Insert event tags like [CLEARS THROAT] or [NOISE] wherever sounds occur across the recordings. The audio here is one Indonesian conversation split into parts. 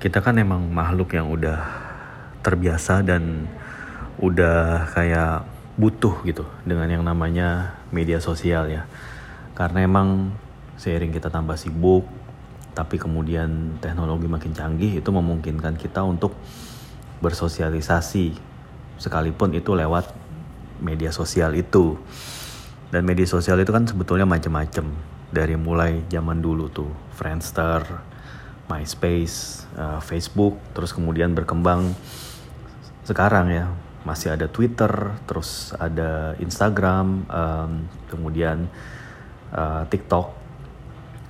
kita kan emang makhluk yang udah terbiasa dan udah kayak butuh gitu dengan yang namanya media sosial ya. Karena emang seiring kita tambah sibuk, tapi kemudian teknologi makin canggih itu memungkinkan kita untuk bersosialisasi sekalipun itu lewat media sosial itu. Dan media sosial itu kan sebetulnya macam-macam dari mulai zaman dulu tuh Friendster, MySpace, uh, Facebook, terus kemudian berkembang sekarang ya masih ada Twitter, terus ada Instagram, um, kemudian uh, TikTok.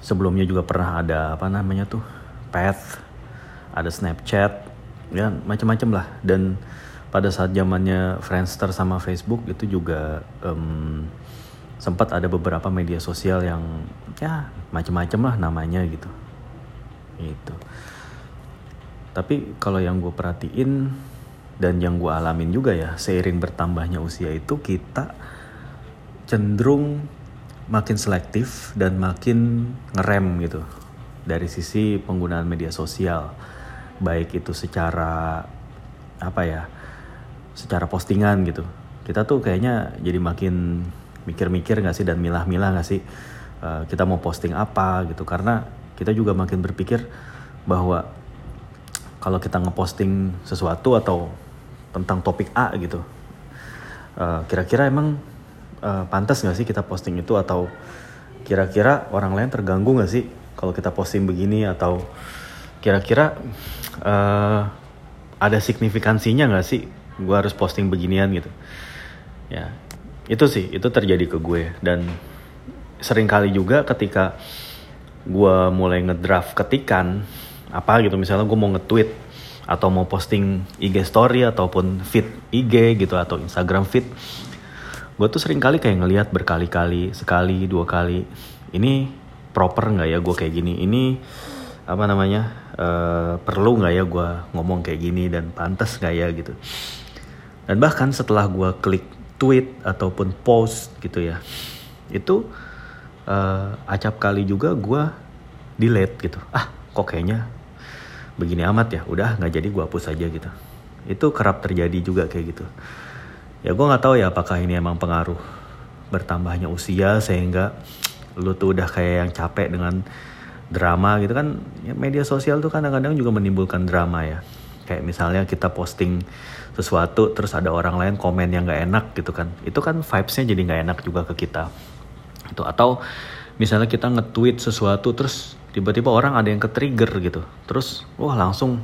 Sebelumnya juga pernah ada apa namanya tuh Path, ada Snapchat, ya macam-macam lah. Dan pada saat zamannya Friendster sama Facebook itu juga um, sempat ada beberapa media sosial yang ya macem-macem lah namanya gitu gitu. Tapi kalau yang gue perhatiin dan yang gue alamin juga ya seiring bertambahnya usia itu kita cenderung makin selektif dan makin ngerem gitu dari sisi penggunaan media sosial. Baik itu secara apa ya secara postingan gitu. Kita tuh kayaknya jadi makin mikir-mikir nggak sih dan milah-milah nggak sih uh, kita mau posting apa gitu. Karena kita juga makin berpikir bahwa kalau kita ngeposting sesuatu atau tentang topik A gitu kira kira-kira emang uh, pantas nggak sih kita posting itu? Atau kira-kira orang lain terganggu nggak sih kalau kita posting begini? Atau kira-kira uh, ada signifikansinya nggak sih gue harus posting beginian gitu? Ya itu sih itu terjadi ke gue. Dan sering kali juga ketika gue mulai ngedraft ketikan apa gitu misalnya gue mau nge-tweet atau mau posting IG story ataupun feed IG gitu atau Instagram feed gue tuh sering kali kayak ngelihat berkali-kali sekali dua kali ini proper nggak ya gue kayak gini ini apa namanya uh, perlu nggak ya gue ngomong kayak gini dan pantas nggak ya gitu. Dan bahkan setelah gue klik tweet ataupun post gitu ya itu uh, acap kali juga gue delete gitu. Ah kok kayaknya begini amat ya? Udah nggak jadi gue hapus aja gitu. Itu kerap terjadi juga kayak gitu. Ya gue nggak tahu ya apakah ini emang pengaruh bertambahnya usia sehingga lu tuh udah kayak yang capek dengan drama gitu kan. Ya media sosial tuh kadang-kadang juga menimbulkan drama ya. Kayak misalnya kita posting sesuatu terus ada orang lain komen yang gak enak gitu kan. Itu kan vibesnya jadi gak enak juga ke kita itu atau misalnya kita nge-tweet sesuatu terus tiba-tiba orang ada yang ke-trigger gitu. Terus wah langsung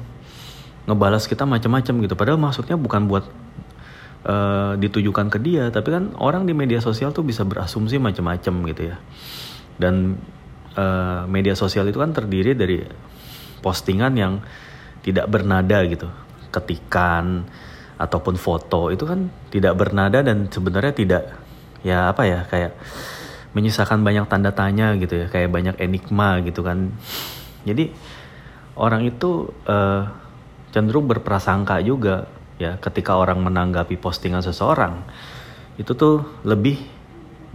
ngebalas kita macam-macam gitu. Padahal maksudnya bukan buat uh, ditujukan ke dia tapi kan orang di media sosial tuh bisa berasumsi macam-macam gitu ya. Dan uh, media sosial itu kan terdiri dari postingan yang tidak bernada gitu. Ketikan ataupun foto itu kan tidak bernada dan sebenarnya tidak ya apa ya kayak menyisakan banyak tanda tanya gitu ya kayak banyak enigma gitu kan. Jadi orang itu uh, cenderung berprasangka juga ya ketika orang menanggapi postingan seseorang. Itu tuh lebih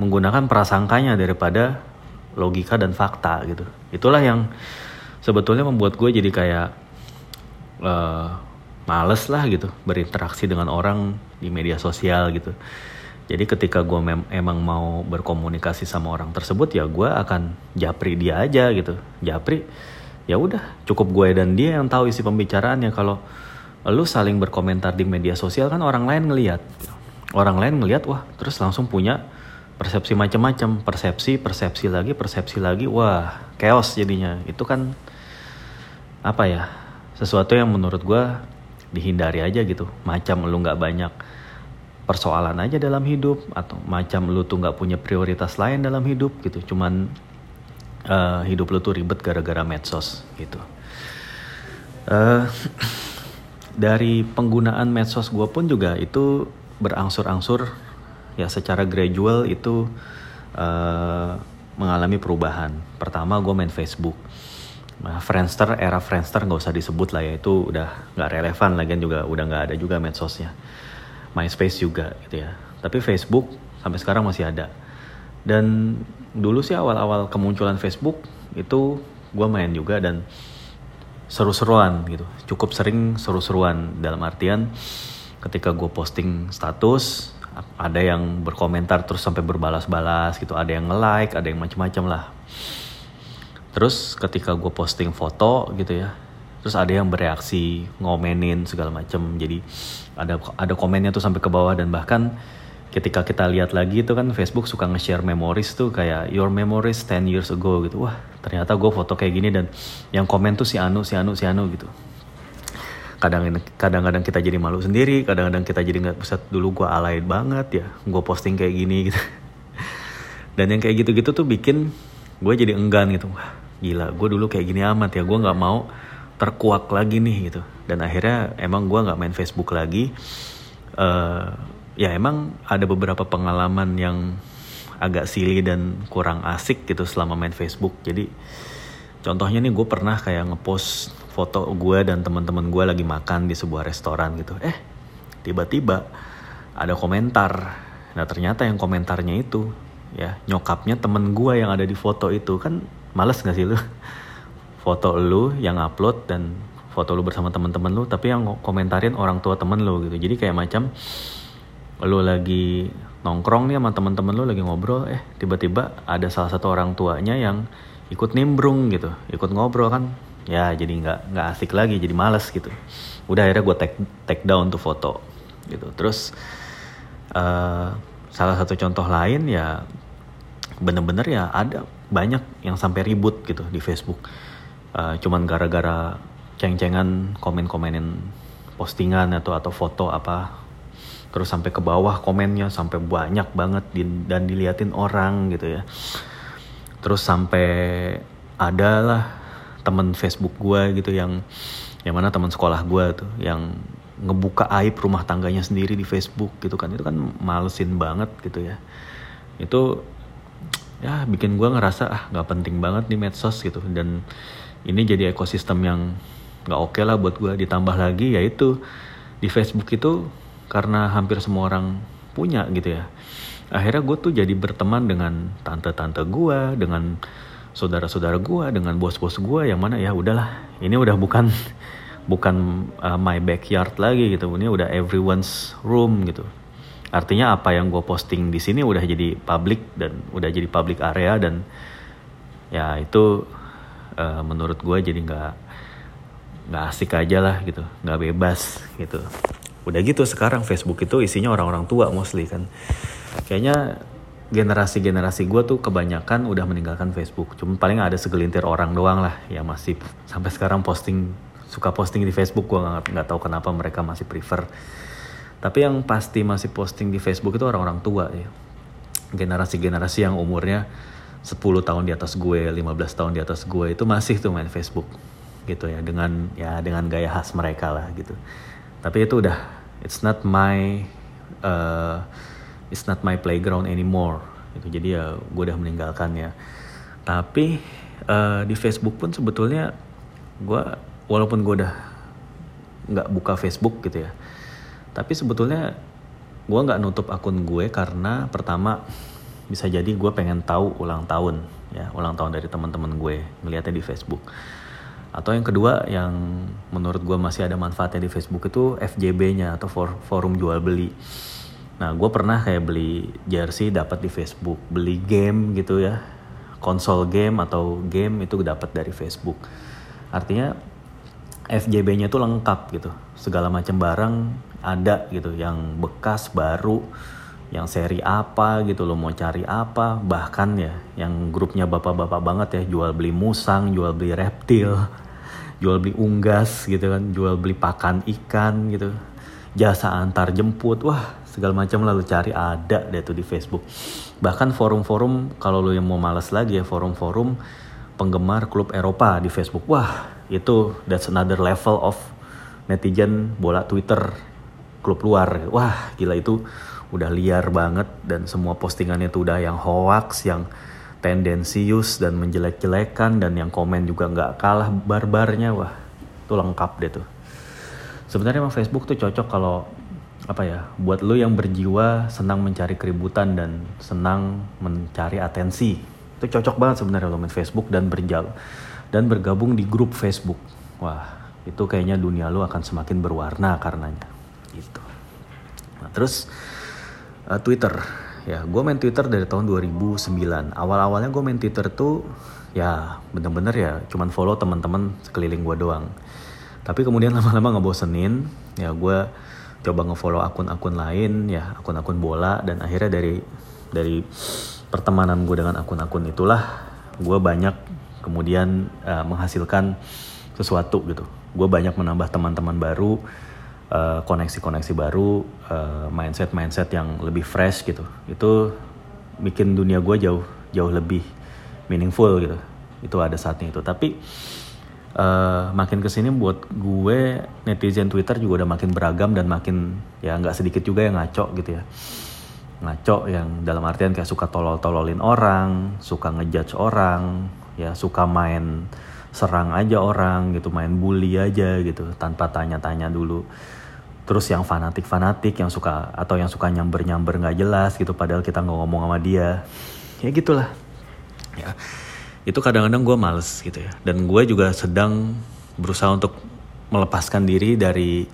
menggunakan prasangkanya daripada logika dan fakta gitu. Itulah yang sebetulnya membuat gue jadi kayak uh, males lah gitu berinteraksi dengan orang di media sosial gitu. Jadi ketika gue emang mau berkomunikasi sama orang tersebut ya gue akan japri dia aja gitu. Japri ya udah cukup gue dan dia yang tahu isi pembicaraannya. Kalau lu saling berkomentar di media sosial kan orang lain ngelihat orang lain ngelihat wah terus langsung punya persepsi macam-macam persepsi persepsi lagi persepsi lagi. Wah chaos jadinya. Itu kan apa ya sesuatu yang menurut gue dihindari aja gitu. Macam lu nggak banyak persoalan aja dalam hidup atau macam lu tuh nggak punya prioritas lain dalam hidup gitu. Cuman uh, hidup lu tuh ribet gara-gara medsos gitu. Uh, dari penggunaan medsos gue pun juga itu berangsur-angsur ya secara gradual itu uh, mengalami perubahan. Pertama gue main Facebook. Nah, Friendster, era Friendster nggak usah disebut lah ya, itu udah nggak relevan lagi juga udah nggak ada juga medsosnya. MySpace juga gitu ya. Tapi Facebook sampai sekarang masih ada. Dan dulu sih awal-awal kemunculan Facebook itu gue main juga dan seru-seruan gitu cukup sering seru-seruan dalam artian ketika gue posting status ada yang berkomentar terus sampai berbalas-balas gitu ada yang nge-like ada yang macam-macam lah terus ketika gue posting foto gitu ya terus ada yang bereaksi ngomenin segala macam jadi ada ada komennya tuh sampai ke bawah dan bahkan ketika kita lihat lagi itu kan Facebook suka nge-share memories tuh kayak your memories 10 years ago gitu. Wah, ternyata gue foto kayak gini dan yang komen tuh si Anu, si Anu, si Anu gitu. Kadang kadang-kadang kita jadi malu sendiri, kadang-kadang kita jadi nggak bisa dulu gue alay banget ya, gue posting kayak gini gitu. [LAUGHS] Dan yang kayak gitu-gitu tuh bikin gue jadi enggan gitu. Wah, gila, gue dulu kayak gini amat ya, gue nggak mau terkuak lagi nih gitu. Dan akhirnya emang gue nggak main Facebook lagi. Uh, ya emang ada beberapa pengalaman yang agak silly dan kurang asik gitu selama main Facebook. Jadi contohnya nih gue pernah kayak ngepost foto gue dan teman-teman gue lagi makan di sebuah restoran gitu. Eh tiba-tiba ada komentar. Nah ternyata yang komentarnya itu ya nyokapnya temen gue yang ada di foto itu kan males gak sih lu foto lu yang upload dan foto lu bersama temen-temen lu tapi yang komentarin orang tua temen lu gitu. Jadi kayak macam lu lagi nongkrong nih sama teman-teman lu lagi ngobrol eh tiba-tiba ada salah satu orang tuanya yang ikut nimbrung gitu ikut ngobrol kan. Ya jadi nggak nggak asik lagi jadi males gitu. Udah akhirnya gue take take down tuh foto gitu. Terus uh, salah satu contoh lain ya bener-bener ya ada banyak yang sampai ribut gitu di Facebook uh, cuman gara-gara ceng-cengan komen-komenin postingan atau atau foto apa terus sampai ke bawah komennya sampai banyak banget di, dan diliatin orang gitu ya. Terus sampai adalah temen Facebook gue gitu yang yang mana teman sekolah gue tuh yang ngebuka aib rumah tangganya sendiri di Facebook gitu kan. Itu kan malesin banget gitu ya. Itu ya bikin gue ngerasa ah nggak penting banget nih medsos gitu. Dan ini jadi ekosistem yang nggak oke okay lah buat gue ditambah lagi yaitu di Facebook itu karena hampir semua orang punya gitu ya. Akhirnya gue tuh jadi berteman dengan tante-tante gue dengan saudara-saudara gue dengan bos-bos gue yang mana ya udahlah ini udah bukan [LAUGHS] bukan uh, my backyard lagi gitu. Ini udah everyone's room gitu. Artinya apa yang gue posting di sini udah jadi public dan udah jadi public area dan ya itu uh, menurut gue jadi nggak nggak asik aja lah gitu. Nggak bebas gitu. Udah gitu sekarang Facebook itu isinya orang-orang tua mostly kan. Kayaknya generasi-generasi gue tuh kebanyakan udah meninggalkan Facebook. Cuma paling ada segelintir orang doang lah yang masih sampai sekarang posting suka posting di Facebook. Gue nggak nggak tahu kenapa mereka masih prefer. Tapi yang pasti masih posting di Facebook itu orang-orang tua ya. Generasi-generasi yang umurnya 10 tahun di atas gue 15 tahun di atas gue itu masih tuh main Facebook gitu ya dengan ya dengan gaya khas mereka lah gitu. Tapi itu udah it's not my uh, it's not my playground anymore gitu. Jadi ya gue udah meninggalkan ya. Tapi uh, di Facebook pun sebetulnya gue walaupun gue udah nggak buka Facebook gitu ya tapi sebetulnya gue nggak nutup akun gue karena pertama bisa jadi gue pengen tahu ulang tahun ya ulang tahun dari teman-teman gue ngeliatnya di Facebook atau yang kedua yang menurut gue masih ada manfaatnya di Facebook itu FJB-nya atau for, forum jual beli. Nah gue pernah kayak beli jersey dapat di Facebook, beli game gitu ya, konsol game atau game itu dapat dari Facebook. Artinya FJB-nya itu lengkap gitu, segala macam barang ada gitu, yang bekas, baru, yang seri apa gitu lo mau cari apa. Bahkan ya yang grupnya bapak-bapak banget ya jual beli musang jual beli reptil jual beli unggas gitu kan jual beli pakan ikan gitu. Jasa antar jemput wah segala macam lalu cari ada deh tuh di Facebook. Bahkan forum-forum kalau lo yang mau males lagi ya forum-forum penggemar klub Eropa di Facebook. Wah itu that's another level of netizen bola Twitter klub luar. Wah gila itu udah liar banget dan semua postingannya tuh udah yang hoax yang tendensius dan menjelek-jelekan dan yang komen juga nggak kalah barbarnya. Wah itu lengkap deh tuh. Sebenarnya emang Facebook tuh cocok kalau apa ya buat lo yang berjiwa senang mencari keributan dan senang mencari atensi. Itu cocok banget sebenarnya lo main Facebook dan berjal dan bergabung di grup Facebook. Wah itu kayaknya dunia lu akan semakin berwarna karenanya. Gitu. Nah terus uh, Twitter. Ya gue main Twitter dari tahun 2009 awal-awalnya gue main Twitter tuh ya bener-bener ya cuman follow teman-teman sekeliling gue doang. Tapi kemudian [LAUGHS] lama-lama ngebosenin ya gue coba ngefollow akun-akun lain ya akun-akun bola dan akhirnya dari dari pertemanan gue dengan akun-akun itulah gue banyak kemudian uh, menghasilkan sesuatu gitu. Gue banyak menambah teman-teman baru eh, koneksi-koneksi baru uh, mindset-mindset yang lebih fresh gitu. Itu bikin dunia gue jauh jauh lebih meaningful gitu. Itu ada saatnya itu. Tapi uh, makin ke sini buat gue netizen Twitter juga udah makin beragam dan makin ya nggak sedikit juga yang ngaco gitu ya. Ngaco yang dalam artian kayak suka tolol-tololin orang suka ngejudge orang ya suka main serang aja orang gitu main bully aja gitu tanpa tanya-tanya dulu. Terus yang fanatik-fanatik yang suka atau yang suka nyamber-nyamber nggak jelas gitu padahal kita nggak ngomong sama dia. Ya gitulah. Ya itu kadang-kadang gue males gitu ya. Dan gue juga sedang berusaha untuk melepaskan diri dari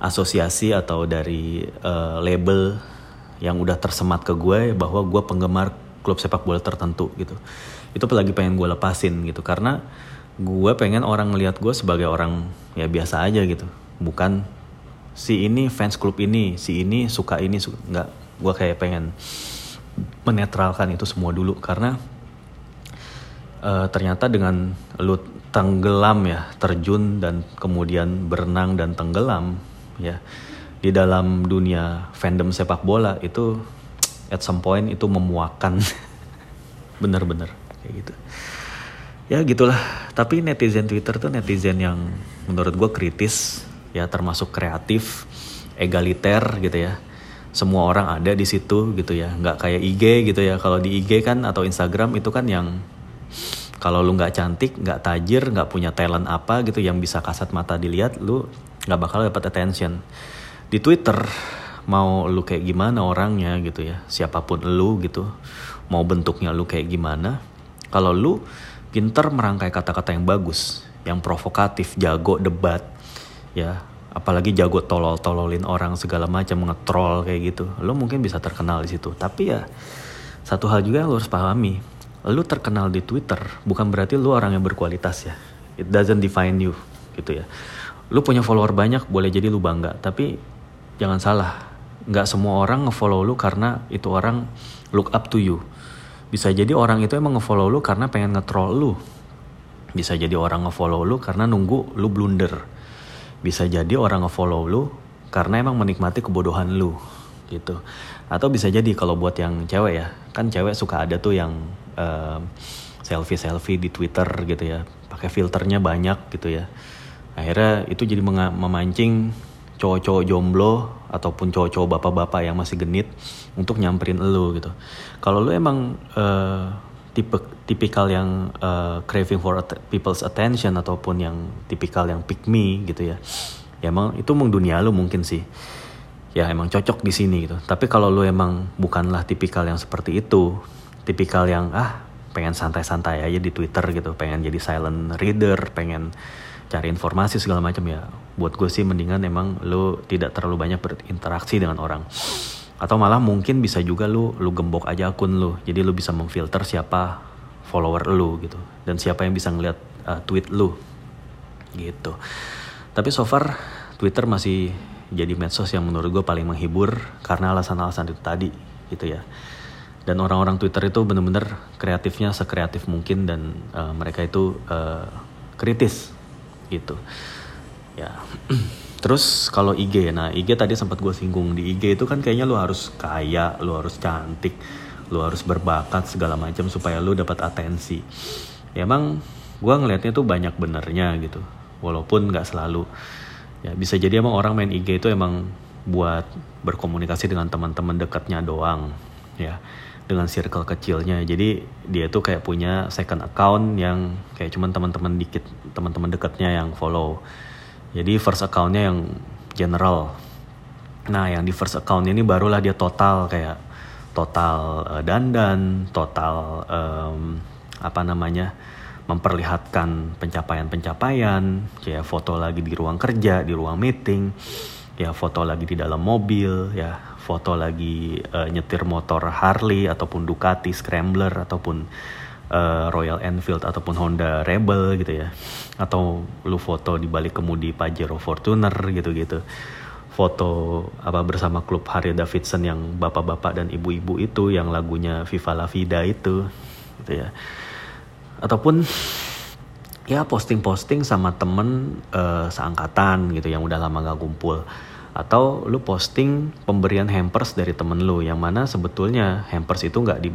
asosiasi atau dari uh, label yang udah tersemat ke gue bahwa gue penggemar klub sepak bola tertentu gitu. Itu lagi pengen gue lepasin gitu karena gue pengen orang ngelihat gue sebagai orang ya biasa aja gitu. Bukan si ini fans klub ini si ini suka ini suka nggak. Gue kayak pengen menetralkan itu semua dulu karena uh, ternyata dengan lu tenggelam ya terjun dan kemudian berenang dan tenggelam ya di dalam dunia fandom sepak bola itu at some point itu memuakan. [LAUGHS] Bener-bener kayak gitu ya gitulah. Tapi netizen Twitter tuh netizen yang menurut gue kritis ya termasuk kreatif egaliter gitu ya. Semua orang ada di situ gitu ya. Nggak kayak IG gitu ya. Kalau di IG kan atau Instagram itu kan yang kalau lu nggak cantik nggak tajir nggak punya talent apa gitu yang bisa kasat mata dilihat lu nggak bakal dapat attention. Di Twitter mau lu kayak gimana orangnya gitu ya. Siapa pun lu gitu. Mau bentuknya lu kayak gimana. Kalau lu pinter merangkai kata-kata yang bagus, yang provokatif, jago debat, ya. Apalagi jago tolol-tololin orang segala macam ngetrol kayak gitu. Lo mungkin bisa terkenal di situ. Tapi ya satu hal juga lo harus pahami. Lo terkenal di Twitter bukan berarti lo orang yang berkualitas ya. It doesn't define you gitu ya. Lo punya follower banyak boleh jadi lo bangga. Tapi jangan salah nggak semua orang ngefollow lo karena itu orang look up to you bisa jadi orang itu emang ngefollow lu karena pengen ngetrol lu. Bisa jadi orang ngefollow lu karena nunggu lu blunder. Bisa jadi orang ngefollow lu karena emang menikmati kebodohan lu gitu. Atau bisa jadi kalau buat yang cewek ya, kan cewek suka ada tuh yang selfie-selfie di Twitter gitu ya, pakai filternya banyak gitu ya. Akhirnya itu jadi memancing cowok-cowok jomblo ataupun cowok-cowok bapak-bapak yang masih genit untuk nyamperin lo gitu. Kalau lo emang uh, tipe tipikal yang uh, craving for at people's attention ataupun yang tipikal yang pick me gitu ya. Ya emang itu emang dunia lo mungkin sih. Ya emang cocok di sini gitu. Tapi kalau lo emang bukanlah tipikal yang seperti itu, tipikal yang ah pengen santai-santai aja di Twitter gitu, pengen jadi silent reader, pengen cari informasi segala macam ya buat gue sih mendingan emang lo tidak terlalu banyak berinteraksi dengan orang. Atau malah mungkin bisa juga lo lo gembok aja akun lo jadi lo bisa memfilter siapa follower lo gitu. Dan siapa yang bisa ngeliat uh, tweet lo gitu. Tapi so far Twitter masih jadi medsos yang menurut gue paling menghibur karena alasan-alasan itu tadi gitu ya. Dan orang-orang Twitter itu bener-bener kreatifnya sekreatif mungkin dan uh, mereka itu uh, kritis gitu ya. Terus kalau IG nah IG tadi sempat gue singgung. Di IG itu kan kayaknya lu harus kaya lu harus cantik lu harus berbakat segala macam supaya lu dapat atensi. Ya emang gue ngelihatnya tuh banyak benernya gitu walaupun nggak selalu. Ya bisa jadi emang orang main IG itu emang buat berkomunikasi dengan teman-teman dekatnya doang ya dengan circle kecilnya. Jadi dia tuh kayak punya second account yang kayak cuman teman-teman dikit teman-teman dekatnya yang follow jadi first accountnya yang general. Nah yang di first account ini barulah dia total kayak total uh, dandan total um, apa namanya memperlihatkan pencapaian-pencapaian, ya foto lagi di ruang kerja, di ruang meeting, ya foto lagi di dalam mobil, ya foto lagi uh, nyetir motor Harley ataupun Ducati Scrambler ataupun uh, Royal Enfield ataupun Honda Rebel gitu ya, atau lu foto di balik kemudi Pajero Fortuner gitu-gitu. Foto apa bersama klub Harley Davidson yang bapak-bapak dan ibu-ibu itu yang lagunya Viva La Vida itu gitu ya. Ataupun ya posting-posting sama temen uh, seangkatan gitu yang udah lama gak kumpul. Atau lu posting pemberian hampers dari temen lu yang mana sebetulnya hampers itu nggak di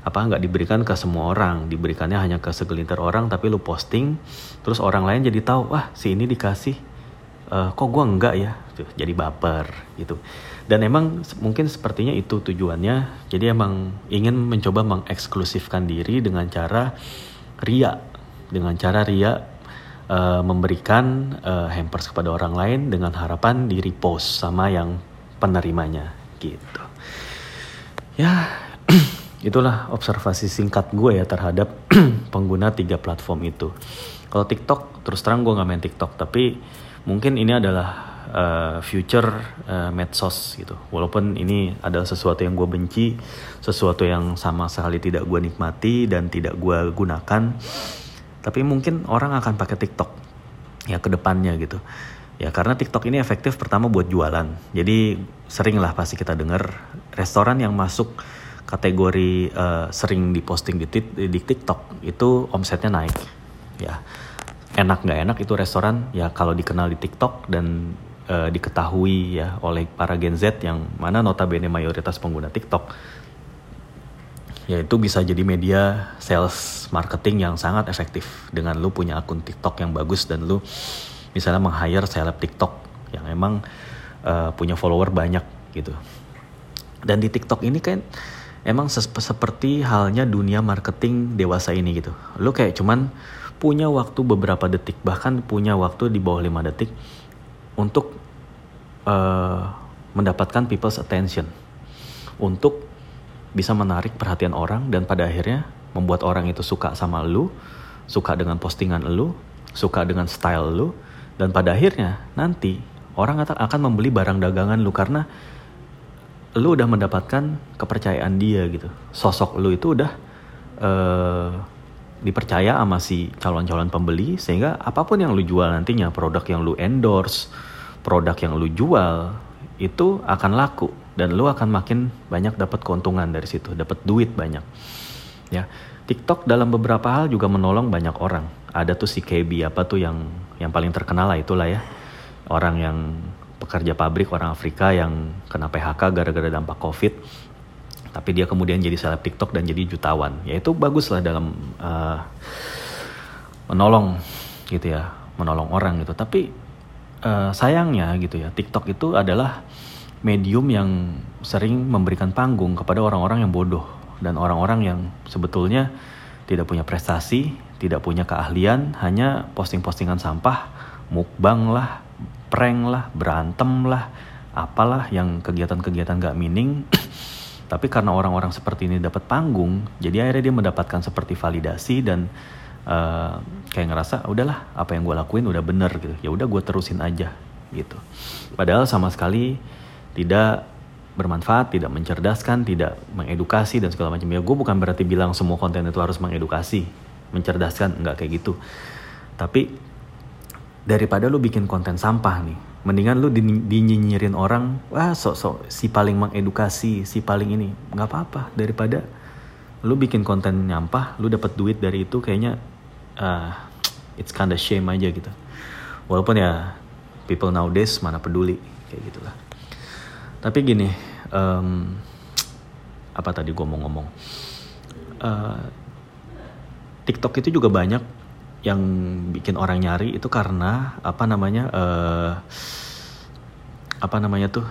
apa nggak diberikan ke semua orang. Diberikannya hanya ke segelintir orang tapi lu posting terus orang lain jadi tahu wah si ini dikasih. Uh, kok gua enggak ya? Jadi baper gitu. Dan emang mungkin sepertinya itu tujuannya. Jadi emang ingin mencoba mengeksklusifkan diri dengan cara ria dengan cara ria uh, memberikan uh, hampers kepada orang lain dengan harapan di repost sama yang penerimanya gitu. Ya [CLEARS THROAT] itulah observasi singkat gue ya terhadap [CLEARS THROAT] pengguna tiga platform itu kalau TikTok terus terang gue nggak main TikTok tapi mungkin ini adalah uh, future uh, medsos gitu. Walaupun ini adalah sesuatu yang gue benci, sesuatu yang sama sekali tidak gue nikmati dan tidak gue gunakan. Tapi mungkin orang akan pakai TikTok ya ke depannya gitu. Ya karena TikTok ini efektif pertama buat jualan. Jadi sering lah pasti kita dengar restoran yang masuk kategori uh, sering diposting di, di TikTok itu omsetnya naik. Ya enak nggak enak itu restoran ya kalau dikenal di TikTok dan uh, diketahui ya oleh para Gen Z yang mana notabene mayoritas pengguna TikTok yaitu bisa jadi media sales marketing yang sangat efektif dengan lu punya akun TikTok yang bagus dan lu misalnya meng-hire seleb TikTok yang emang uh, punya follower banyak gitu. Dan di TikTok ini kan emang seperti halnya dunia marketing dewasa ini gitu. Lu kayak cuman punya waktu beberapa detik bahkan punya waktu di bawah 5 detik untuk uh, mendapatkan people's attention untuk bisa menarik perhatian orang dan pada akhirnya membuat orang itu suka sama lu, suka dengan postingan lu, suka dengan style lu dan pada akhirnya nanti orang akan membeli barang dagangan lu karena lu udah mendapatkan kepercayaan dia gitu. Sosok lu itu udah uh, dipercaya sama si calon-calon pembeli sehingga apa pun yang lu jual nantinya produk yang lu endorse produk yang lu jual itu akan laku dan lu akan makin banyak dapat keuntungan dari situ, dapat duit banyak. Ya, TikTok dalam beberapa hal juga menolong banyak orang. Ada tuh si KB apa tuh yang yang paling terkenal lah itulah ya. Orang yang pekerja pabrik orang Afrika yang kena PHK gara-gara dampak Covid. Tapi dia kemudian jadi seleb TikTok dan jadi jutawan. Ya itu bagus lah dalam uh, menolong gitu ya, menolong orang gitu. Tapi uh, sayangnya gitu ya TikTok itu adalah medium yang sering memberikan panggung kepada orang-orang yang bodoh dan orang-orang yang sebetulnya tidak punya prestasi, tidak punya keahlian, hanya posting-postingan sampah, mukbang lah, prank lah, berantem lah, apalah yang kegiatan-kegiatan gak mining. [CLEARS THROAT] Tapi karena orang-orang seperti ini dapat panggung, jadi akhirnya dia mendapatkan seperti validasi dan uh, kayak ngerasa udahlah apa yang gue lakuin udah bener gitu. Ya udah gue terusin aja gitu. Padahal sama sekali tidak bermanfaat tidak mencerdaskan tidak mengedukasi dan segala macam. Ya gue bukan berarti bilang semua konten itu harus mengedukasi mencerdaskan nggak kayak gitu. Tapi daripada lu bikin konten sampah nih mendingan lu dinyinyirin orang wah sok sok si paling mengedukasi si paling ini. Nggak apa-apa. Daripada lu bikin konten nyampah lu dapat duit dari itu kayaknya uh, it's kinda shame aja gitu. Walaupun ya people nowadays mana peduli kayak gitulah. Tapi gini um, apa tadi gue mau ngomong? Uh, TikTok itu juga banyak yang bikin orang nyari itu karena apa namanya uh, apa namanya tuh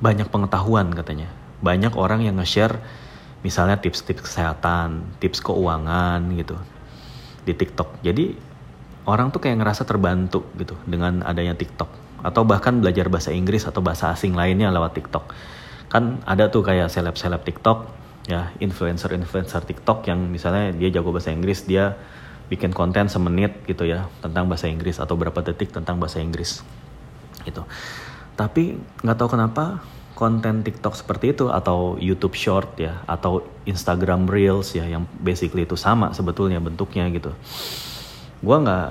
banyak pengetahuan katanya banyak orang yang nge-share misalnya tips-tips kesehatan, tips keuangan gitu di TikTok. Jadi orang tuh kayak ngerasa terbantu gitu dengan adanya TikTok atau bahkan belajar bahasa Inggris atau bahasa asing lainnya lewat TikTok. Kan ada tuh kayak seleb-seleb TikTok ya influencer-influencer TikTok yang misalnya dia jago bahasa Inggris dia bikin konten semenit gitu ya tentang bahasa Inggris atau berapa detik tentang bahasa Inggris gitu tapi nggak tahu kenapa konten TikTok seperti itu atau YouTube Short ya atau Instagram Reels ya yang basically itu sama sebetulnya bentuknya gitu. Gue nggak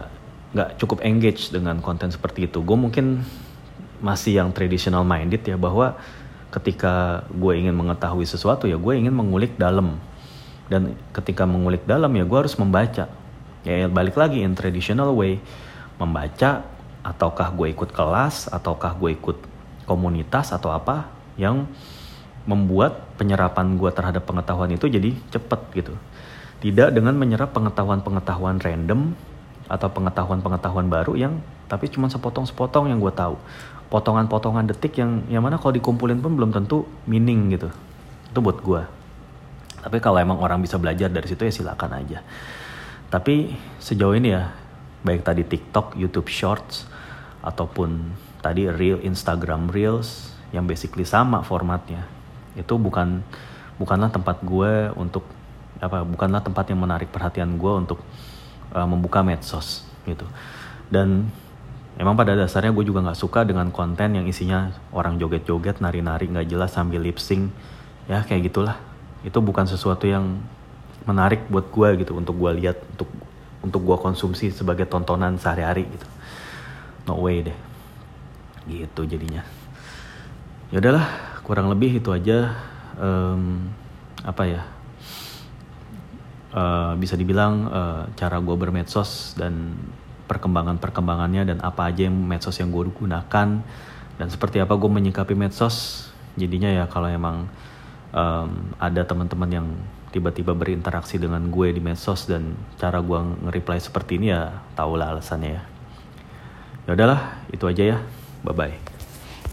nggak cukup engage dengan konten seperti itu. Gue mungkin masih yang traditional minded ya bahwa ketika gue ingin mengetahui sesuatu ya gue ingin mengulik dalam dan ketika mengulik dalam ya gue harus membaca ya balik lagi in traditional way membaca ataukah gue ikut kelas ataukah gue ikut komunitas atau apa yang membuat penyerapan gue terhadap pengetahuan itu jadi cepet gitu. Tidak dengan menyerap pengetahuan-pengetahuan random atau pengetahuan-pengetahuan baru yang tapi cuma sepotong-sepotong yang gue tahu. Potongan-potongan detik yang yang mana kalau dikumpulin pun belum tentu meaning gitu. Itu buat gue. Tapi kalau emang orang bisa belajar dari situ ya silakan aja. Tapi sejauh ini ya, baik tadi TikTok, YouTube Shorts, ataupun tadi Reel, Instagram Reels, yang basically sama formatnya itu bukan bukanlah tempat gue untuk apa bukanlah tempat yang menarik perhatian gue untuk uh, membuka medsos gitu. Dan emang pada dasarnya gue juga nggak suka dengan konten yang isinya orang joget-joget nari-nari nggak jelas sambil lip sync. Ya kayak gitulah. Itu bukan sesuatu yang menarik buat gue gitu untuk gue lihat untuk untuk gue konsumsi sebagai tontonan sehari-hari gitu. No way deh. Gitu jadinya. Ya udahlah kurang lebih itu aja um, apa ya uh, bisa dibilang uh, cara gue bermedsos dan perkembangan perkembangannya dan apa aja yang medsos yang gue gunakan dan seperti apa gue menyikapi medsos. Jadinya ya kalau emang um, ada teman-teman yang tiba-tiba berinteraksi dengan gue di medsos dan cara gue nge-reply seperti ini ya tau lah alasannya ya. Ya udahlah itu aja ya. Bye bye